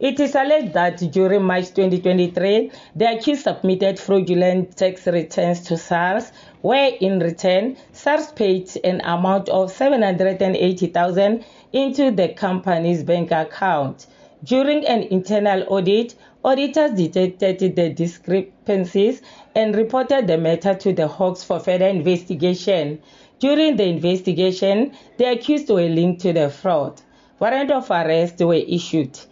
It is alleged that during March 2023, the accused submitted fraudulent tax returns to SARS, where in return, SARS paid an amount of 780,000 into the company's bank account. During an internal audit, auditors detected the discrepancies and reported the matter to the Hawks for further investigation. During the investigation, the accused were linked to the fraud. Warrant of arrest were issued.